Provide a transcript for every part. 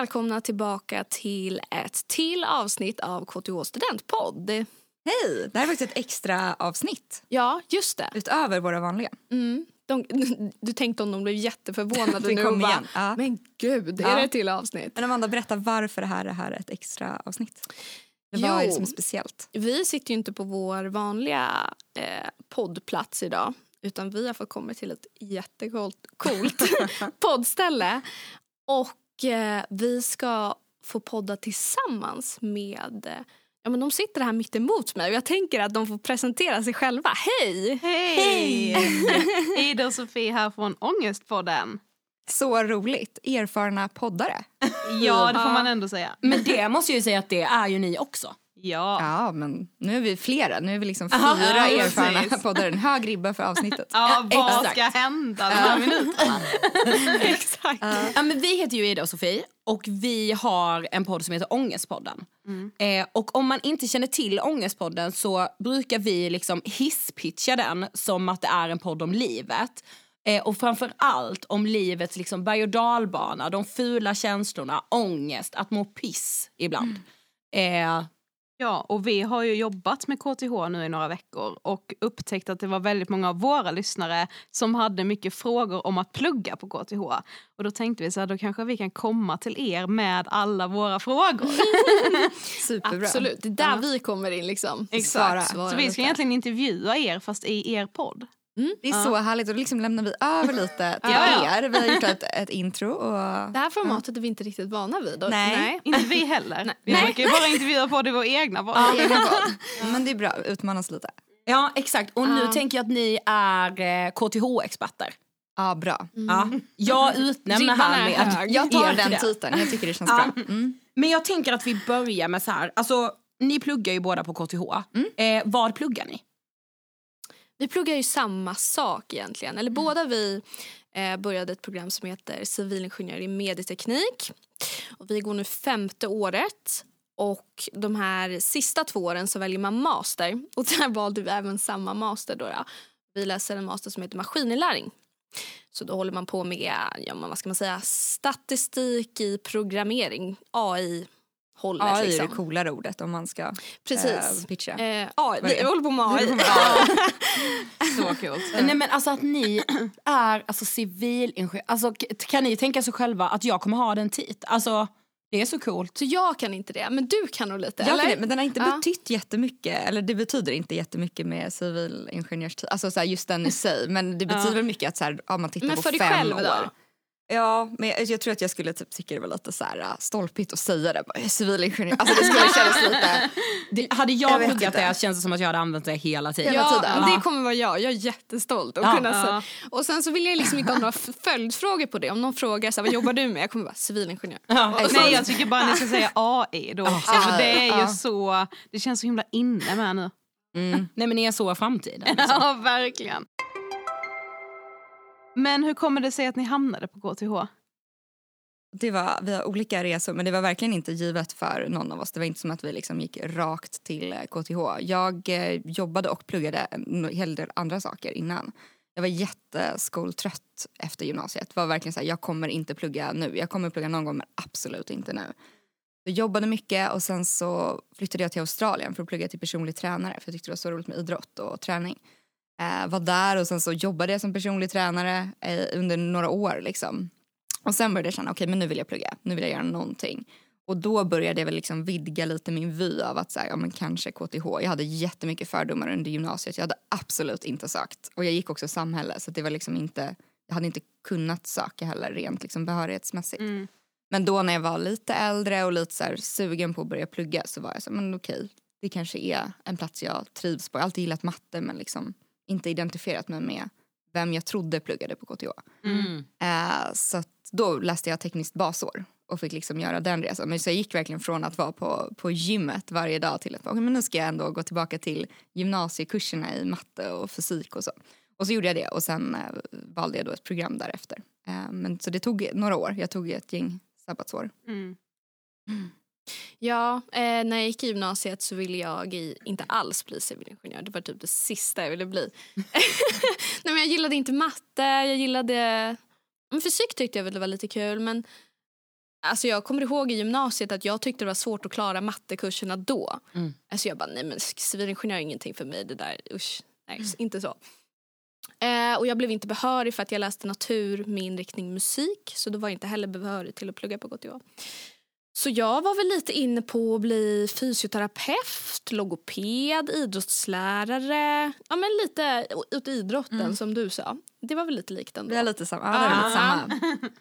Välkomna tillbaka till ett till avsnitt av KTH Studentpodd. Hej! Det här är faktiskt ett extra avsnitt Ja, just det. utöver våra vanliga. Mm. De, du tänkte om de blev jätteförvånade Det nu och bara, ja. men gud, är Ja. det ett till avsnitt? Men Amanda, berätta varför det här, det här är ett extra avsnitt. Det Jo. som är speciellt. Vi sitter ju inte på vår vanliga eh, poddplats idag utan vi har fått komma till ett jättecoolt coolt poddställe. Och vi ska få podda tillsammans med eh, Ja, men de sitter här mitt emot mig och jag tänker att de får presentera sig själva. Hej! Hej! Ida och Sofie här från Ångestpodden. Så roligt. Erfarna poddare. Ja, det får man ändå säga. Men det måste jag ju säga att det är ju ni också. Ja. Ja, men nu är vi flera. Nu är vi liksom fyra ja, erfarna precis. poddare. En hög ribba för avsnittet. Ja, vad exakt. ska hända de här minuterna? Exakt. Ja, men vi heter ju Ida och Sofie och vi har en podd som heter Ångestpodden. Eh, och om man inte känner till Ångestpodden så brukar vi liksom hisspitcha den som att det är en podd om livet. Eh, och framför allt om livets liksom berg och dalbana, de fula känslorna, ångest, att må piss ibland. Eh, Ja, och vi har ju jobbat med KTH nu i några veckor och upptäckt att det var väldigt många av våra lyssnare som hade mycket frågor om att plugga på KTH. Och då tänkte vi så här, då kanske vi kan komma till er med alla våra frågor. Superbra. Absolut, det är där vi kommer in. liksom. Svara. Svara Så vi ska egentligen intervjua er fast i er podd. Det är så härligt och då liksom lämnar vi över lite till Ja, ja. er. Vi har gjort ett, ett intro och Det här formatet är vi inte riktigt vana vid. Och- Nej. Inte vi heller. Vi Nej. brukar ju bara intervjua på det vår egna podd. egen podd. Men det är bra, utmanas lite. ja, exakt. Och nu Ja. tänker jag att ni är eh, KTH-experter. Ja, bra. Ja. Jag utnämner här är med. Jag tar den det. titeln, jag tycker det känns Ja. bra. Mm. Men jag tänker att vi börjar med så här. Alltså, ni pluggar ju båda på KTH. Eh, vad pluggar ni? Vi pluggar ju samma sak egentligen. Eller båda vi eh, började ett program som heter civilingenjör i medieteknik. Och vi går nu femte året. Och de här sista två åren så väljer man master. Och där valde vi även samma master. Då, då. Vi läser en master som heter maskininlärning. Så då håller man på med ja, vad ska man säga, statistik i programmering, AI-hållet. AI är det liksom. coolare ordet om man ska Precis. eh, pitcha. Eh, AI, vi håller på med AI. Så coolt. Nej men alltså att ni är alltså, civilingenjör. Alltså, kan ni tänka sig själva att jag kommer ha den tit? Alltså det är så coolt. Så jag kan inte det, men du kan nog lite. Jag eller? kan det, men den har inte Ja. betytt jättemycket, eller det betyder inte jättemycket med civilingenjörstid, alltså så här, just den i sig. Men det betyder väl mycket att så här, om man tittar Men på för dig fem själv år. då? Ja, men jag, jag tror att jag skulle typ tycka det var lite så här äh, stolpigt att säga det. Bara, jag är civilingenjör. Alltså det skulle kännas lite... Det, hade jag, pluggat det känns det som att jag hade använt det hela tiden. Hela tiden. Ja. det kommer vara jag. Jag är jättestolt. att Ja. kunna Ja. säga. Och sen så vill jag liksom inte ha några följdfrågor på det. Om någon frågar så här, vad jobbar du med? Jag kommer vara civilingenjör. Ja. Nej jag tycker bara ni ska säga AI då Ja. för det är ju Ja. så, det känns så himla inne med nu. Mm. Nej men ni är så framtiden. Liksom. Ja verkligen. Men hur kommer det sig att ni hamnade på KTH? Det var, vi har olika resor, men det var verkligen inte givet för någon av oss. Det var inte som att vi liksom gick rakt till eh, KTH. Jag eh, jobbade och pluggade en hel del andra saker innan. Jag var jätteskoltrött efter gymnasiet. Det var verkligen så här, jag kommer inte plugga nu. Jag kommer plugga någon gång, men absolut inte nu. Jag jobbade mycket och sen så flyttade jag till Australien för att plugga till personlig tränare. För jag tyckte det var så roligt med idrott och träning. Eh, var där och sen så jobbade jag som personlig tränare eh, under några år liksom. Och sen började jag känna, okej men nu vill jag plugga, nu vill jag göra någonting. Och då började jag väl liksom vidga lite min vy av att säga, ja men kanske KTH. Jag hade jättemycket fördomar under gymnasiet, jag hade absolut inte sökt. Och jag gick också samhälle så det var liksom inte, jag hade inte kunnat söka heller rent liksom behörighetsmässigt. Mm. Men då när jag var lite äldre och lite så här sugen på att börja plugga så var jag så men okej, det kanske är en plats jag trivs på. Jag har alltid gillat matte men liksom inte identifierat mig med vem jag trodde pluggade på KTH. Mm. Eh, så då läste jag tekniskt basår och fick liksom göra den resan. Men så jag gick verkligen från att vara på, på gymmet varje dag till att okay, men nu ska jag ändå gå tillbaka till gymnasiekurserna i matte och fysik och så. Och så gjorde jag det och sen eh, valde jag då ett program därefter. Eh, men så det tog några år. Jag tog ett gäng sabbatsår. Mm. Ja, eh, när jag gick i gymnasiet så ville jag i, inte alls bli civilingenjör. Det var typ det sista jag ville bli. Nej, men jag gillade inte matte, jag gillade... Men fysik tyckte jag väl var lite kul men Alltså jag kommer ihåg i gymnasiet att jag tyckte det var svårt att klara mattekurserna då. Mm. Alltså jag bara, nej men civilingenjör är ingenting för mig. Det där, usch, nej, inte så. Eh, och jag blev inte behörig för att jag läste natur med inriktning musik. Så då var jag inte heller behörig till att plugga på KTH. Så jag var väl lite inne på att bli fysioterapeut, logoped, idrottslärare. Ja men lite åt idrotten som du sa. Det var väl lite likt ändå. Vi har lite samma. Ja, det är lite samma.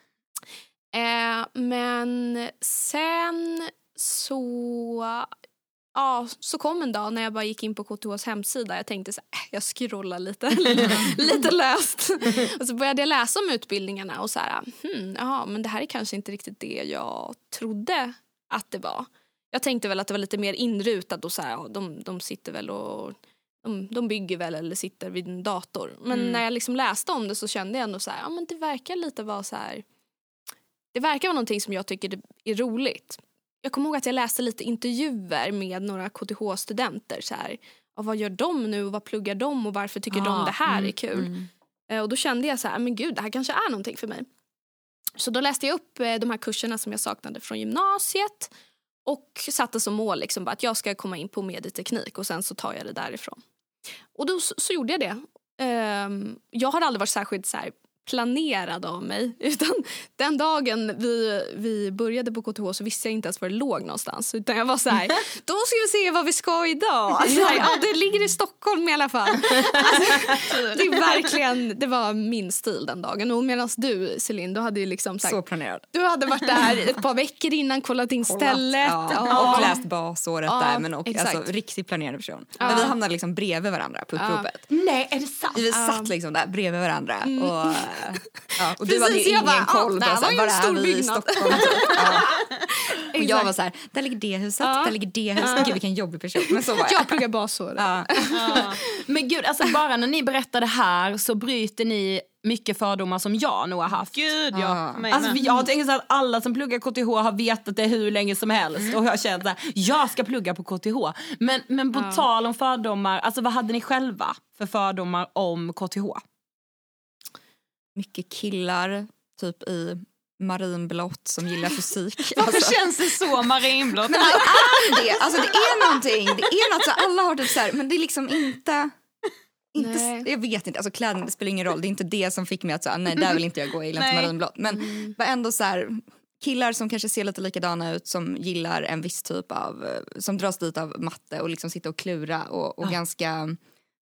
Eh, men sen så, ja, så kom en dag när jag bara gick in på KTHs hemsida. Jag tänkte så här, äh, jag scrollar lite, lite löst. och så började jag läsa om utbildningarna och så här, hmm, jaha, men det här är kanske inte riktigt det jag trodde att det var. Jag tänkte väl att det var lite mer inrutat och så här, de, de sitter väl och de, de bygger väl eller sitter vid en dator. Men Mm. när jag liksom läste om det så kände jag ändå så här, ja men det verkar lite vara så här det verkar vara någonting som jag tycker är roligt. Jag kommer ihåg att jag läste lite intervjuer med några KTH-studenter. Så här, ja, vad gör de nu och vad pluggar de och varför tycker de Ah, det här mm, är kul? mm. Eh, Och då kände jag så här, men gud det här kanske är någonting för mig. Så då läste jag upp eh, de här kurserna som jag saknade från gymnasiet och satte som mål liksom att jag ska komma in på medieteknik och sen så tar jag det därifrån. Och då så, så gjorde jag det. Ehm, jag har aldrig varit särskilt så här, planerad av mig. Utan den dagen vi, vi började på KTH så visste jag inte ens var det låg någonstans. Utan jag var så här, då ska vi se vad vi ska idag. Alltså, här, ja, det ligger i Stockholm i alla fall. Alltså, det, är verkligen, det var min stil den dagen. Och medan du Celine, du hade ju liksom sagt, Så planerad. du hade varit där ett par veckor innan, kollat in stället. Ja, Ja. Och läst basåret Ja, där men och, exakt. alltså, riktigt planerad person. Ja. Men vi hamnade liksom bredvid varandra på uppropet. Nej, är det sant? Vi satt liksom där bredvid varandra. Och, ja, och du Precis, hade ju jag ingen bara, koll det på här så var här, ju var en är stor vi i byggnad. Stockholm. Typ. Ja. Och jag var så här, där ligger det huset, Ja. där ligger det huset. Gud vilken jobbig person. Men så var jag. Jag pluggar basår. Ja. Men gud, alltså bara när ni berättar det här så bryter ni mycket fördomar som jag nog har haft. Gud ja. Alltså, jag tänker så att alla som pluggar KTH har vetat det hur länge som helst och jag känner så här, jag ska plugga på KTH. Men, men på Ja. tal om fördomar, alltså vad hade ni själva för fördomar om KTH? Mycket killar typ i marinblått som gillar fysik. Varför Alltså. känns det så marinblått? Men det är det. Alltså det är någonting. Det är något så alla har typ så här, men det är liksom inte... inte Nej. jag vet inte, alltså kläderna spelar ingen roll. Det är inte det som fick mig att säga nej där vill inte jag gå, jag gillar inte marinblått. Men var ändå så här, killar som kanske ser lite likadana ut som gillar en viss typ av, eh, som dras dit av matte och liksom sitter och klura och, och ganska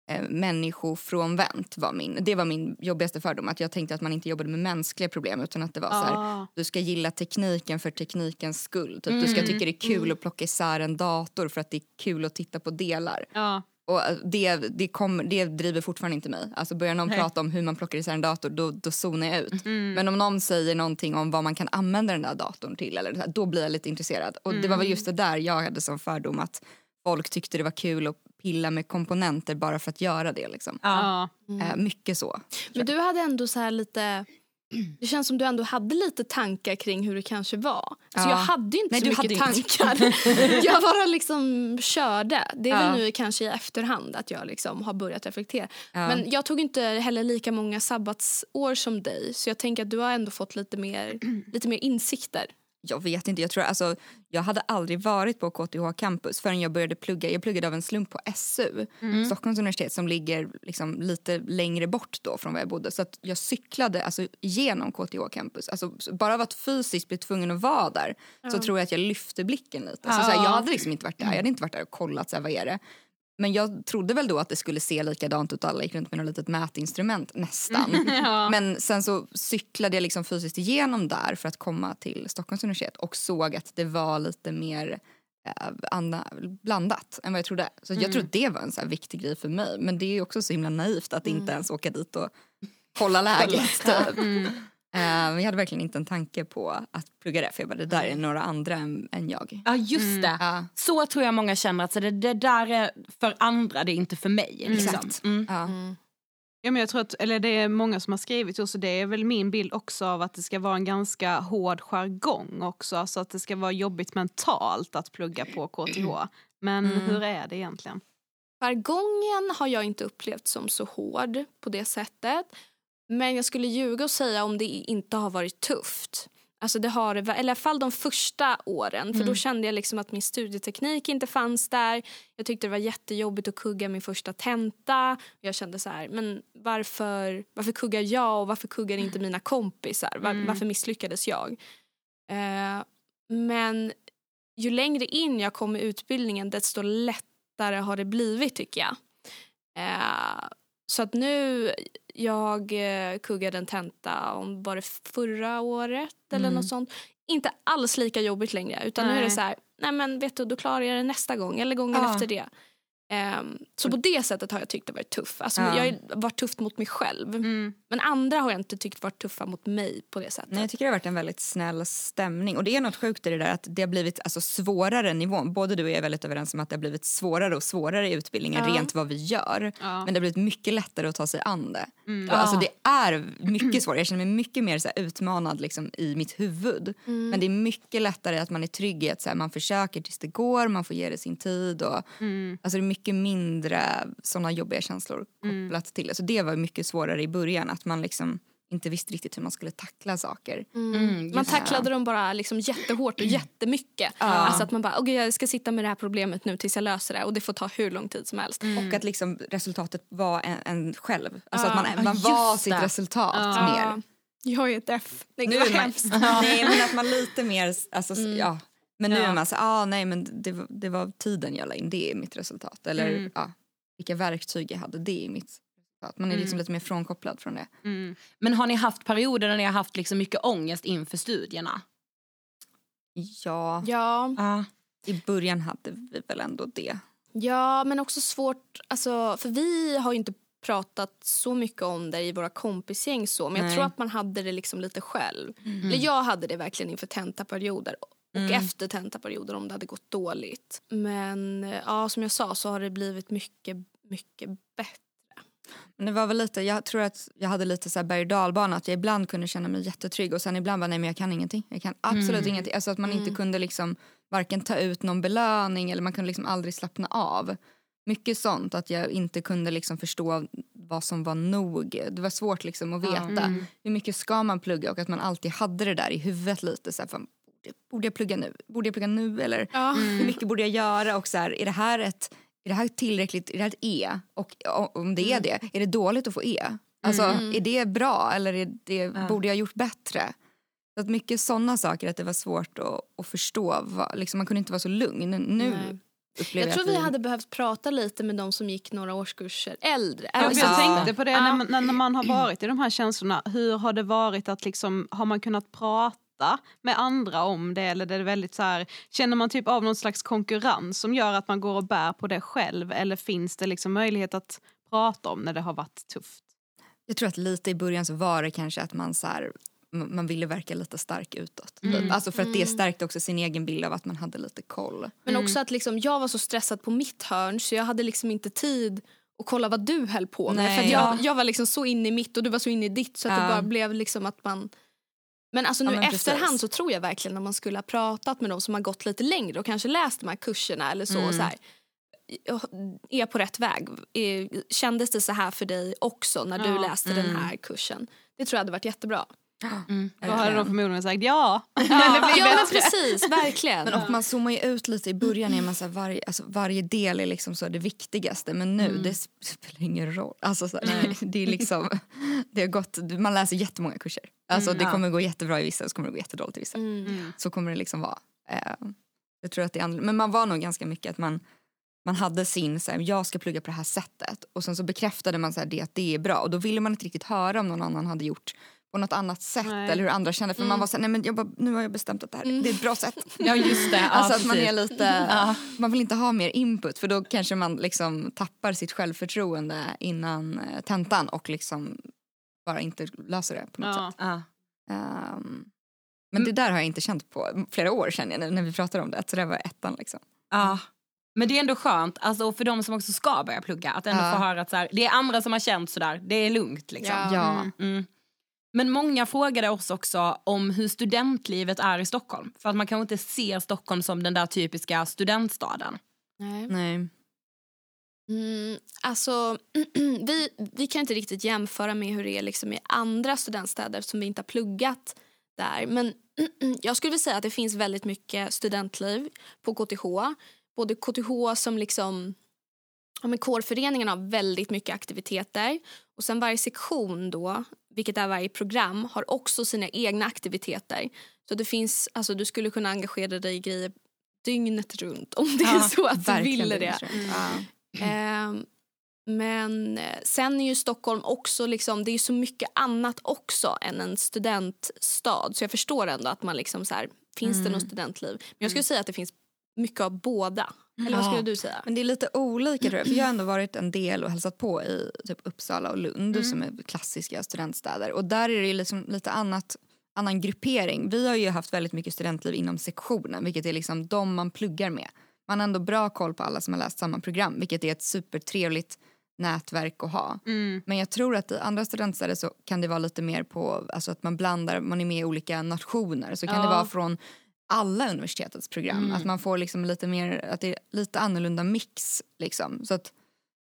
eh, människofrånvänt var min, det var min jobbigaste fördom. Att jag tänkte att man inte jobbade med mänskliga problem utan att det var så här, Ah. du ska gilla tekniken för teknikens skull. Typ, Du ska tycka det är kul att plocka isär en dator för att det är kul att titta på delar. Ja. Och eh, det, det, kommer, det driver fortfarande inte mig. Alltså börjar någon Nej. prata om hur man plockar isär en dator då, då zonar jag ut. Mm. Men om någon säger någonting om vad man kan använda den där datorn till eller då blir jag lite intresserad. Och det var väl just det där jag hade som fördom att folk tyckte det var kul att pilla med komponenter bara för att göra det. Liksom. Ja. Eh, mycket så. Men du hade ändå så här lite... Det känns som du ändå hade lite tankar kring hur det kanske var. Alltså Ja. Jag hade inte Nej, så du hade mycket tankar. jag bara liksom körde. Det är Ja. väl nu kanske i efterhand att jag liksom har börjat reflektera. Ja. Men jag tog inte heller lika många sabbatsår som dig. Så jag tänker att du har ändå fått lite mer, lite mer insikter. Jag vet inte, jag tror alltså, jag hade aldrig varit på KTH campus förrän jag började plugga. Jag pluggade av en slump på SU, Stockholms universitet som ligger liksom lite längre bort då från var jag bodde. Så att jag cyklade alltså, genom KTH campus. Alltså, så bara av att fysiskt bli tvungen att vara där så tror jag att jag lyfte blicken lite. Alltså, så här, jag hade liksom inte varit där, jag hade inte varit där och kollat så här, vad är det. Men jag trodde väl då att det skulle se likadant ut. Alla gick runt med något litet mätinstrument nästan. Ja. Men sen så cyklade jag liksom fysiskt igenom där för att komma till Stockholms universitet och såg att det var lite mer eh, blandat än vad jag trodde. Så jag tror det var en så viktig grej för mig. Men det är ju också så himla naivt att inte ens åka dit och kolla läget. Typ. Eh, men jag hade verkligen inte en tanke på att plugga det för jag bara, det där är några andra än, än jag. Ja just det. Ja, Så tror jag många känner att så det, det där är för andra, det är inte för mig. Liksom. Exakt. Mm. ja. Ja, men jag tror att, eller det är många som har skrivit också, det är väl min bild också av att det ska vara en ganska hård jargong också. Alltså att det ska vara jobbigt mentalt att plugga på KTH. Men hur är det egentligen? Jargongen har jag inte upplevt som så hård på det sättet. Men jag skulle ljuga och säga om det inte har varit tufft. Alltså det har eller i alla fall de första åren. För då Mm. kände jag liksom att min studieteknik inte fanns där. Jag tyckte det var jättejobbigt att kugga min första tenta. Jag kände så här, men varför, varför kuggar jag och varför kuggar inte mina kompisar? Var, Mm. Varför misslyckades jag? Eh, men ju längre in jag kom i utbildningen desto lättare har det blivit tycker jag. Eh, så att nu, jag eh, kuggade en tenta om var det förra året eller Mm. något sånt. Inte alls lika jobbigt längre utan nu är det Nej. så här, nej men vet du då klarar jag det nästa gång eller gången Ja. efter det. Ehm, så på det sättet har jag tyckt det varit tuff. Alltså, Ja. Jag har varit tufft mot mig själv. Mm. Men andra har jag inte tyckt varit tuffa mot mig på det sättet. Nej, jag tycker det har varit en väldigt snäll stämning. Och det är något sjukt i det där att det har blivit alltså, svårare nivån. Både du och jag är väldigt överens om att det har blivit svårare och svårare i utbildningen Ja. rent vad vi gör. Ja. Men det har blivit mycket lättare att ta sig an det. Mm. Och, Alltså, det är mycket svårare. Jag känner mig mycket mer så här, utmanad liksom, i mitt huvud. Mm. Men det är mycket lättare att man är trygg i att så här, man försöker tills det går, man får ge det sin tid. Och, Mm. alltså, det är mycket mindre såna jobbiga känslor Mm. kopplat till det. Så det var mycket svårare i början, att man liksom inte visste riktigt hur man skulle tackla saker. Mm, man just tacklade dem bara liksom jättehårt och jättemycket. Alltså att man bara, okay, jag ska sitta med det här problemet nu tills jag löser det och det får ta hur lång tid som helst. Och att liksom resultatet var en, en själv. Alltså Ja. att man, Ja, man var sitt det. resultat Ja. mer. Jag är ett F. Nej, Nu är man, nej men att man lite mer, alltså, Mm. ja. Men nu Ja. är man så ah, nej men det, var- det var tiden jag la in, det är mitt resultat. Eller Mm. ja, vilka verktyg jag hade, det är mitt resultat. Man är liksom Mm. lite mer frånkopplad från det. Mm. Men har ni haft perioder när ni har haft liksom mycket ångest inför studierna? Ja, Ja, Ja. i början hade vi väl ändå det. ja, men också svårt, alltså, för vi har ju inte pratat så mycket om det i våra kompisgäng så, men jag Nej. tror att man hade det liksom lite själv. Mm. Eller jag hade det verkligen inför tentaperioder och Mm. efter tentaperioder om det hade gått dåligt. Men eh, ja, som jag sa så har det blivit mycket, mycket bättre. Men det var väl lite, jag tror att jag hade lite så här berg och dalbana att jag ibland kunde känna mig jättetrygg och sen ibland bara nej men jag kan ingenting. Jag kan absolut Mm. ingenting. Alltså att man inte Mm. kunde liksom varken ta ut någon belöning eller man kunde liksom aldrig slappna av. Mycket sånt att jag inte kunde liksom förstå vad som var nog. Det var svårt liksom att veta. Mm. Hur mycket ska man plugga och att man alltid hade det där i huvudet lite så här, fan, borde, borde jag plugga nu? Borde jag plugga nu eller Ja. hur mycket borde jag göra och så här, är det här ett är det här tillräckligt, är det här ett E? Och om det är det, är det dåligt att få E? Alltså Mm. är det bra eller är det, Ja. borde jag ha gjort bättre? Så att mycket sådana saker, att det var svårt att, att förstå. Vad, liksom, man kunde inte vara så lugn. Nu Nej. upplever Jag tror att vi hade behövt prata lite med de som gick några årskurser äldre. Ja, jag Ja. tänkte på det Ja. när, man- när, när man har varit i de här känslorna. Hur har det varit att liksom, har man kunnat prata med andra om det eller är det väldigt så här, känner man typ av någon slags konkurrens som gör att man går och bär på det själv eller finns det liksom möjlighet att prata om när det har varit tufft? Jag tror att lite i början så var det kanske att man så här, man ville verka lite stark utåt. Mm. Alltså för att det Mm. stärkte också sin egen bild av att man hade lite koll. Men Mm. också att liksom, jag var så stressad på mitt hörn så jag hade liksom inte tid att kolla vad du höll på med. Nej. För att jag, Ja. jag var liksom så inne i mitt och du var så inne i ditt så att Ja. det bara blev liksom att man... Men alltså nu Ja, men efterhand så tror jag verkligen att man skulle ha pratat med de som har gått lite längre och kanske läst de här kurserna eller så. Mm. Och så här, är jag på rätt väg? Är- Kändes det så här för dig också när du läste den Mm. här kursen? Det tror jag hade varit jättebra. Mm. Då hade de förmodligen sagt ja. Ja, ja men precis, verkligen. Men och man zoomar ju ut lite i början är man så här, varje, alltså varje del är liksom så det viktigaste men nu Mm. det sp- spelar ingen roll. Alltså så här, det är liksom, det har gått, man läser jättemånga kurser. Alltså Mm, det ja. kommer gå jättebra i vissa och så kommer det gå jättedåligt i vissa. Mm. Mm. Så kommer det liksom vara. Eh, jag tror att det är men man var nog ganska mycket att man man hade sin, så här, jag ska plugga på det här sättet och sen så bekräftade man så här, det att det är bra och då ville man inte riktigt höra om någon annan hade gjort på något annat sätt Nej. eller hur andra kände för man Mm. var så här, nej men jag bara, nu har jag bestämt att det här Mm. det är ett bra sätt. Ja just det. Ja, Alltså att man är lite, Ja. man vill inte ha mer input för då kanske man liksom tappar sitt självförtroende innan eh, tentan och liksom bara inte löser det på något Ja. sätt. Ja. Ehm, men det där har jag inte känt på flera år känner jag nu när vi pratar om det. Så det var ettan liksom. Ja. Men det är ändå skönt, alltså för de som också ska börja plugga, att ändå Ja. få höra att så här, det är andra som har känt sådär, det är lugnt liksom. Ja. Ja. Mm. Men många frågade oss också om hur studentlivet är i Stockholm. För att man kanske inte ser Stockholm som den där typiska studentstaden. Nej. Nej. Mm, alltså, vi, vi kan inte riktigt jämföra med hur det är liksom i andra studentstäder som vi inte har pluggat där. Men jag skulle vilja säga att det finns väldigt mycket studentliv på KTH. Både KTH som liksom ja, men kårföreningen har väldigt mycket aktiviteter och sen varje sektion då, vilket är varje program, har också sina egna aktiviteter. Så det finns, alltså du skulle kunna engagera dig i grejer dygnet runt om det är så att du vill det. Ja. Ehm, men eh, sen är ju Stockholm också liksom, det är så mycket annat också än en studentstad. Så jag förstår ändå att man liksom så här, finns det något studentliv? Men jag skulle säga att det finns mycket av båda. Eller vad skulle du säga? Men det är lite olika tror jag. För jag har ändå varit en del och hälsat på i typ Uppsala och Lund som är klassiska studentstäder. Och där är det liksom lite annat, annan gruppering. Vi har ju haft väldigt mycket studentliv inom sektionen vilket är liksom de man pluggar med. Man har ändå bra koll på alla som har läst samma program vilket är ett supertrevligt nätverk att ha. Mm. Men jag tror att i andra studentstäder så kan det vara lite mer på alltså att man blandar, man är med i olika nationer. Så kan det Ja. vara från alla universitetets program. Att man får liksom lite mer, att det är lite annorlunda mix. Liksom. Så att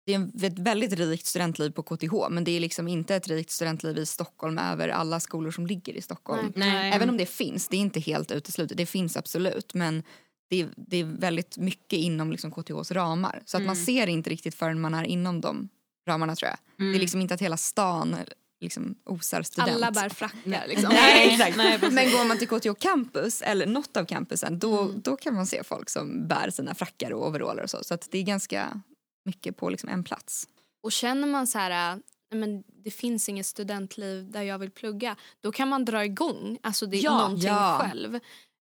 det är ett väldigt rikt studentliv på KTH men det är liksom inte ett rikt studentliv i Stockholm över alla skolor som ligger i Stockholm. Nej. Nej. Även om det finns, det är inte helt uteslutet, det finns absolut men det är, det är väldigt mycket inom liksom KTHs ramar. Så att man ser inte riktigt förrän man är inom de ramarna tror jag. Det är liksom inte att hela stan liksom osar student. Alla bär frackar liksom. Nej, exakt. Nej. Men går man till KTH campus eller något av campusen då, då kan man se folk som bär sina frackar och overaller och så. Så att det är ganska mycket på liksom en plats. Och känner man så här, äh, men det finns inget studentliv där jag vill plugga, då kan man dra igång alltså det är Ja, någonting ja. själv.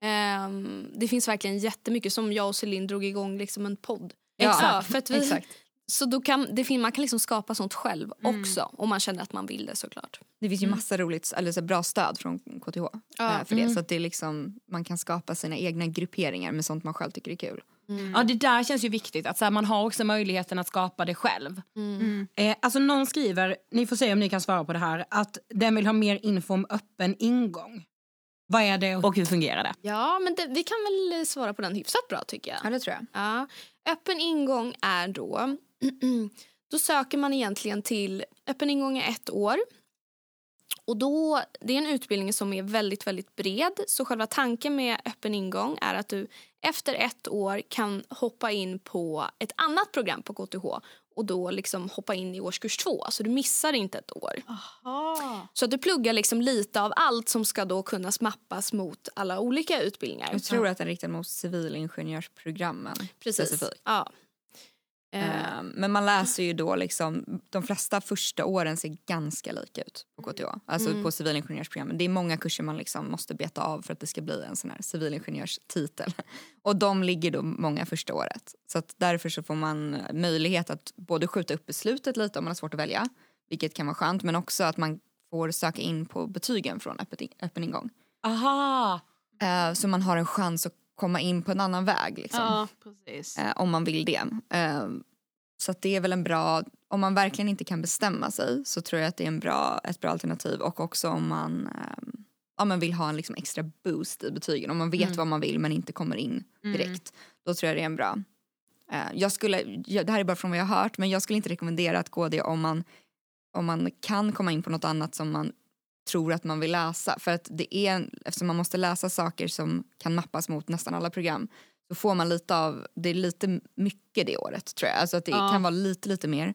Ehm, det finns verkligen jättemycket som jag och Celine drog igång liksom en podd. Ja, Exakt, för att vi, exakt. Så då kan, det fin, man kan liksom skapa sånt själv också om man känner att man vill det såklart. Det finns ju massa roligt, eller så bra stöd från KTH Ja. eh, för det. Så att det är liksom, man kan skapa sina egna grupperingar med sånt man själv tycker är kul. Ja det där känns ju viktigt, att så här, man har också möjligheten att skapa det själv. Eh, alltså någon skriver, ni får se om ni kan svara på det här, att den vill ha mer info om öppen ingång. Vad är det och hur fungerar det? Ja, men det, vi kan väl svara på den hyfsat bra tycker jag. Ja det tror jag. Ja. Öppen ingång är då, då söker man egentligen till, öppen ingång är ett år. Och då, det är en utbildning som är väldigt, väldigt bred. Så själva tanken med öppen ingång är att du efter ett år kan hoppa in på ett annat program på KTH och då liksom hoppa in i årskurs två. Så du missar inte ett år. Aha. Så att du pluggar liksom lite av allt som ska då kunna mappas mot alla olika utbildningar. Jag tror att den är riktad mot civilingenjörsprogrammen. Precis. specifikt. Ja. Eh, Eh, Men man läser ju då liksom, de flesta första åren ser ganska lika ut på KTH. Alltså Mm. på civilingenjörsprogrammen. Det är många kurser man liksom måste beta av för att det ska bli en sån här civilingenjörstitel. Och de ligger då många första året. Så att därför så får man möjlighet att både skjuta upp beslutet lite om man har svårt att välja. Vilket kan vara skönt men också att man får söka in på betygen från öppen ingång. Aha! Eh, Så man har en chans att komma in på en annan väg. Liksom Ja, precis. eh, om man vill det. Eh, så det är väl en bra, om man verkligen inte kan bestämma sig så tror jag att det är en bra, ett bra alternativ och också om man eh, ja, men vill ha en liksom extra boost i betygen. Om man vet vad man vill men inte kommer in direkt. Då tror jag det är en bra. Eh, jag skulle, det här är bara från vad jag har hört men jag skulle inte rekommendera att gå det om man, om man kan komma in på något annat som man tror att man vill läsa. För att det är, eftersom man måste läsa saker som kan mappas mot nästan alla program så får man lite av, det är lite mycket det året tror jag. Alltså att det Ja. kan vara lite lite mer.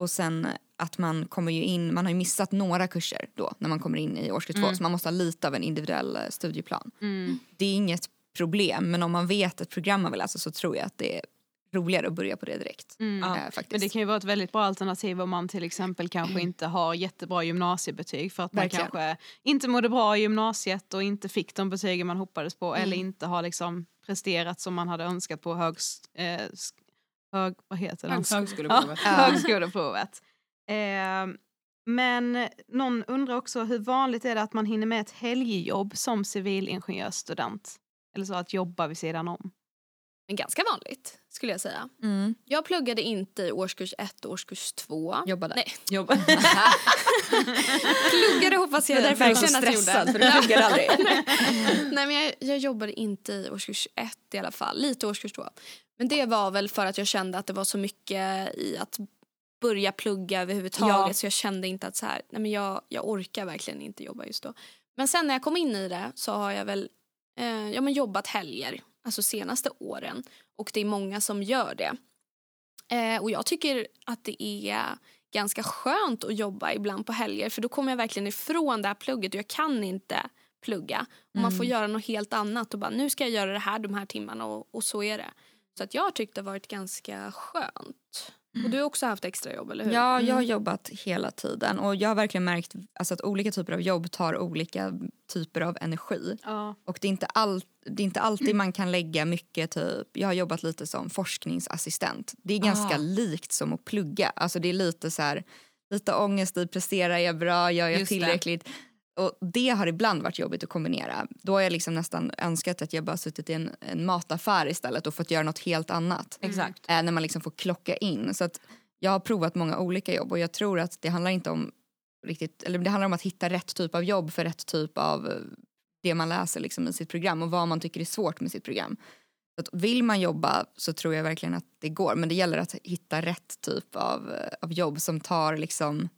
Och sen att man kommer ju in, man har ju missat några kurser då när man kommer in i årskurs två så man måste ha lite av en individuell eh, studieplan. Mm. Det är inget problem men om man vet ett program man vill läsa så tror jag att det är roligare att börja på det direkt. Mm. Eh, faktiskt. Men det kan ju vara ett väldigt bra alternativ om man till exempel kanske inte har jättebra gymnasiebetyg för att man Verkligen. kanske inte mådde bra i gymnasiet och inte fick de betygen man hoppades på eller inte har liksom presterat som man hade önskat på högs, eh, hög, vad heter det? Högskoleprovet. Ja, högskoleprovet. Eh, men någon undrar också hur vanligt är det att man hinner med ett helgjobb som civilingenjörsstudent? Eller så att jobba vid sidan om. Men ganska vanligt skulle jag säga. Mm. Jag pluggade inte i årskurs ett och årskurs två. Jobbade. Nej, Jobb. pluggade hoppas jag därför jag verkligen att jag stressad gjorde. för du pluggar aldrig. Nej men jag, jag jobbade inte i årskurs ett i alla fall, lite årskurs två. Men det var väl för att jag kände att det var så mycket i att börja plugga överhuvudtaget Ja. så jag kände inte att så här, nej men jag, jag orkar verkligen inte jobba just då. Men sen när jag kom in i det så har jag väl eh, ja, men jobbat helger, alltså senaste åren. Och det är många som gör det. Eh, och jag tycker att det är ganska skönt att jobba ibland på helger för då kommer jag verkligen ifrån det här plugget och jag kan inte plugga. Och man får göra något helt annat och bara nu ska jag göra det här de här timmarna och, och så är det. Så att jag har tyckt det varit ganska skönt. Och du har också haft extrajobb, eller hur? Ja, jag har jobbat hela tiden och jag har verkligen märkt alltså, att olika typer av jobb tar olika typer av energi. Ja. Och det är, inte all, det är inte alltid man kan lägga mycket typ, jag har jobbat lite som forskningsassistent. Det är ganska Ah. likt som att plugga. Alltså det är lite så här, lite ångest i, presterar jag bra, gör jag Just det. Och det har ibland varit jobbigt att kombinera. Då har jag liksom nästan önskat att jag bara suttit i en, en mataffär istället och fått göra något helt annat. Exakt. Eh, när man liksom får klocka in. Så att jag har provat många olika jobb och jag tror att det handlar inte om riktigt, eller det handlar om att hitta rätt typ av jobb för rätt typ av eh, det man läser liksom i sitt program och vad man tycker är svårt med sitt program. Så att vill man jobba så tror jag verkligen att det går men det gäller att hitta rätt typ av, eh, av jobb som tar liksom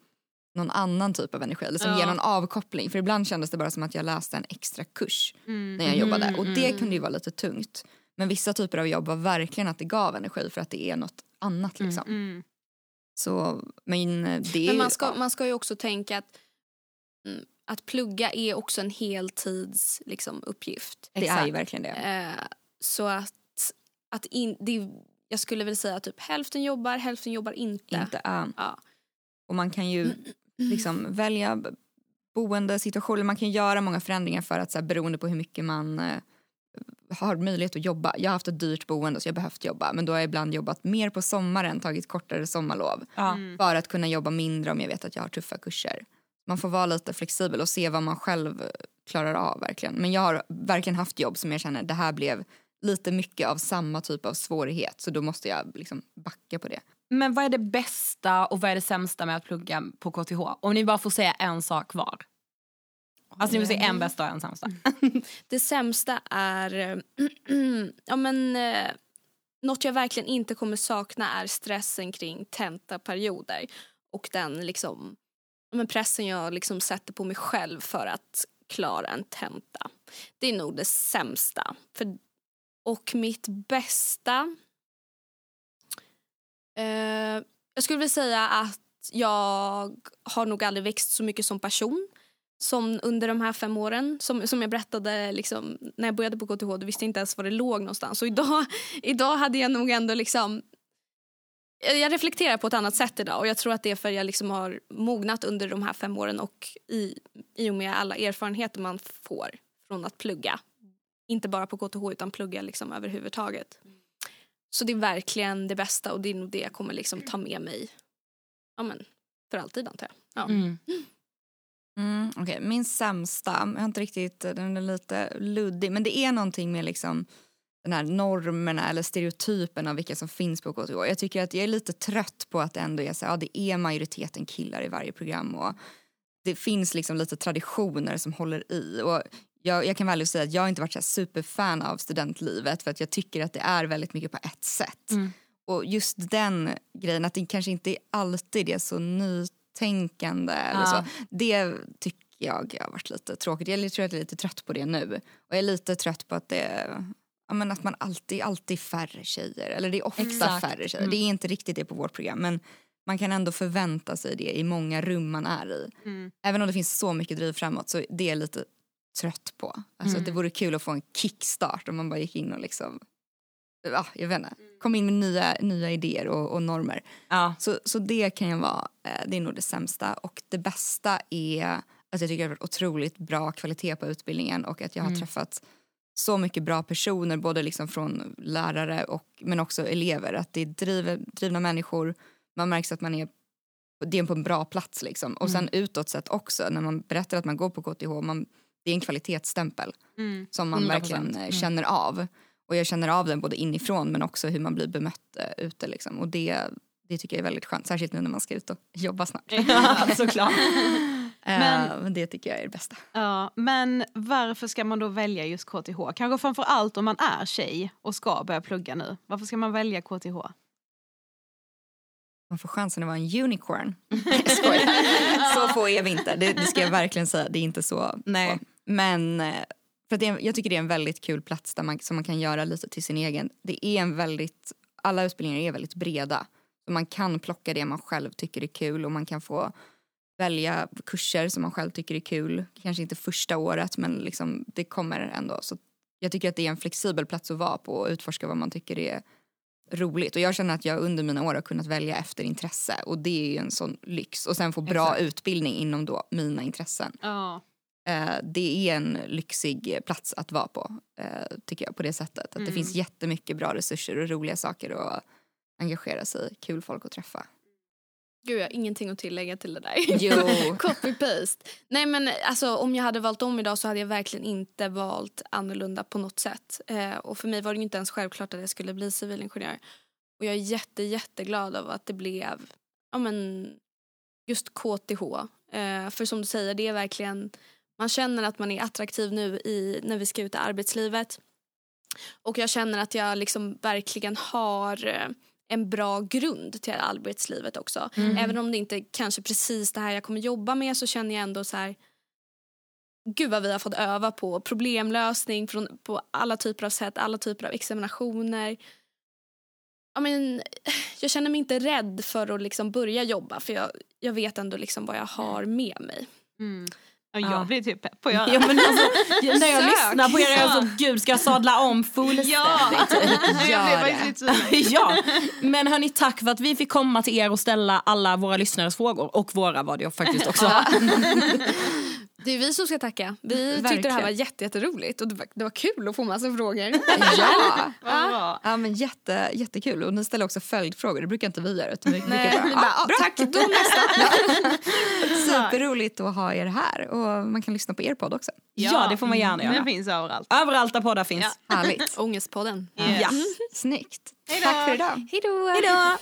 någon annan typ av energi eller som Ja. ger någon avkoppling. För ibland kändes det bara som att jag läste en extra kurs Mm. när jag jobbade och det mm. kunde ju vara lite tungt. Men vissa typer av jobb var verkligen att det gav energi för att det är något annat liksom. Mm. Så, men det Men man ska, ja. man ska ju också tänka att, mm, att plugga är också en heltids liksom, uppgift. Det är ju verkligen det. Eh, så att, att in, det, jag skulle väl säga typ hälften jobbar, hälften jobbar inte. Inte, ja. Ja. Och man kan ju liksom välja boendesituationer, man kan göra många förändringar för att så här, beroende på hur mycket man eh, har möjlighet att jobba. Jag har haft ett dyrt boende så jag har behövt jobba men då har jag ibland jobbat mer på sommaren, tagit kortare sommarlov. Mm. för att kunna jobba mindre om jag vet att jag har tuffa kurser. Man får vara lite flexibel och se vad man själv eh, klarar av verkligen. Men jag har verkligen haft jobb som jag känner det här blev lite mycket av samma typ av svårighet så då måste jag liksom backa på det. Men vad är det bästa och vad är det sämsta med att plugga på KTH? Om ni bara får säga en sak var. Alltså ni får säga en bästa och en sämsta. Det sämsta är... ja, men, eh, något jag verkligen inte kommer sakna är stressen kring tentaperioder och den liksom, men pressen jag liksom sätter på mig själv för att klara en tenta. Det är nog det sämsta. För, och mitt bästa... Eh, jag skulle vilja säga att jag har nog aldrig växt så mycket som person som under de här fem åren. Som, som jag berättade liksom, när jag började på KTH, då visste jag inte ens var det låg någonstans. Och idag, idag hade jag nog ändå liksom jag reflekterar på ett annat sätt idag och jag tror att det är för jag liksom har mognat under de här fem åren och i, i och med alla erfarenheter man får från att plugga. Inte bara på KTH utan plugga liksom överhuvudtaget. Så det är verkligen det bästa och det är nog det jag kommer liksom ta med mig ja, men, för alltid antar jag. Ja. Mm. Mm, Okej, Min sämsta, jag har inte riktigt, den är lite luddig men det är någonting med liksom den här normerna eller stereotypen av vilka som finns på KTH. Jag tycker att jag är lite trött på att det ändå är så här, ja, det är majoriteten killar i varje program och det finns liksom lite traditioner som håller i. Och jag, jag kan väl säga att jag inte varit så superfan av studentlivet för att jag tycker att det är väldigt mycket på ett sätt. Mm. Och just den grejen att det kanske inte alltid är så nytänkande eller Ja. så. Det tycker jag har varit lite tråkigt. Jag tror att jag är lite trött på det nu. Och jag är lite trött på att det men att man alltid, alltid färre tjejer. Eller det är ofta Exakt. färre tjejer. Mm. Det är inte riktigt det på vårt program. Men man kan ändå förvänta sig det i många rum man är i. Mm. Även om det finns så mycket driv framåt så det är lite trött på. Alltså Mm. det vore kul att få en kickstart om man bara gick in och liksom ja, jag vet inte, kom in med nya, nya idéer och, och normer. Ja. Så, så det kan ju vara, eh, det är nog det sämsta. Och det bästa är att jag tycker det har varit otroligt bra kvalitet på utbildningen och att jag har Mm. träffat så mycket bra personer, både liksom från lärare och, men också elever. Att det är driv, drivna människor, man märks att man är det är på en bra plats liksom. Och sen utåt sett också, när man berättar att man går på KTH, man, det är en kvalitetsstämpel Mm. som man 100%. verkligen eh, känner av. Och jag känner av den både inifrån men också hur man blir bemött eh, ute. Liksom. Och det, det tycker jag är väldigt skönt, särskilt nu när man ska ut och jobba snart. Ja, såklart. Eh, Men- men det tycker jag är det bästa. Ja, men varför ska man då välja just KTH? Kanske framför allt om man är tjej och ska börja plugga nu. Varför ska man välja KTH? man får chansen att vara en unicorn. Så få är vi inte, det, det ska jag verkligen säga. Det är inte så. Nej. Men eh, för det jag tycker det är en väldigt kul plats där man, som man kan göra lite till sin egen. Det är en väldigt, alla utbildningar är väldigt breda. Så man kan plocka det man själv tycker är kul och man kan få välja kurser som man själv tycker är kul. Kanske inte första året men liksom, det kommer ändå. Så jag tycker att det är en flexibel plats att vara på och utforska vad man tycker är roligt. Och jag känner att jag under mina år har kunnat välja efter intresse och det är ju en sån lyx. Och sen få bra Exakt. utbildning inom då mina intressen. Ja. Eh, det är en lyxig plats att vara på, eh, tycker jag, på det sättet. Att det Mm. finns jättemycket bra resurser och roliga saker att engagera sig i, kul folk att träffa. Gud, jag har ingenting att tillägga till det där. Jo. Copy-paste. Nej men alltså om jag hade valt om idag så hade jag verkligen inte valt annorlunda på något sätt. Eh, och för mig var det ju inte ens självklart att jag skulle bli civilingenjör. Och jag är jätte, jätteglad av att det blev ja, men, just KTH. Eh, för som du säger, det är verkligen, man känner att man är attraktiv nu i, när vi ska ut i arbetslivet. Och jag känner att jag liksom verkligen har eh, en bra grund till arbetslivet också. Även om det inte kanske precis det här jag kommer jobba med så känner jag ändå så här Gud vad vi har fått öva på problemlösning från, på alla typer av sätt, alla typer av examinationer. Ja, men, jag känner mig inte rädd för att liksom börja jobba för jag, jag vet ändå liksom vad jag har med mig. Mm. Ja, jag Ja. blir typ pepp på att göra Ja, men alltså, när jag lyssnar på er är jag så, gud ska jag sadla om fullständigt? Ja, jag blev faktiskt ja, men hörni tack för att vi fick komma till er och ställa alla våra lyssnares frågor och våra var det faktiskt också. Det är vi som ska tacka. Vi tyckte det Verkligen. här var jätte, jätteroligt och det var, det var kul att få massa frågor. ja. Vad bra. ja, men jätte, jättekul. Och ni ställer också följdfrågor, det brukar inte vi göra. Utan vi Nej, bara, vi bara, "Ah, "Ah, tack, då nästa. Superroligt att ha er här och man kan lyssna på er podd också. Ja, det får man gärna göra. Den finns överallt. Överallt där poddar finns. Härligt. Ångestpodden. Yes. Ja. Snyggt. Hej då. Tack för idag. Hej då! Hejdå!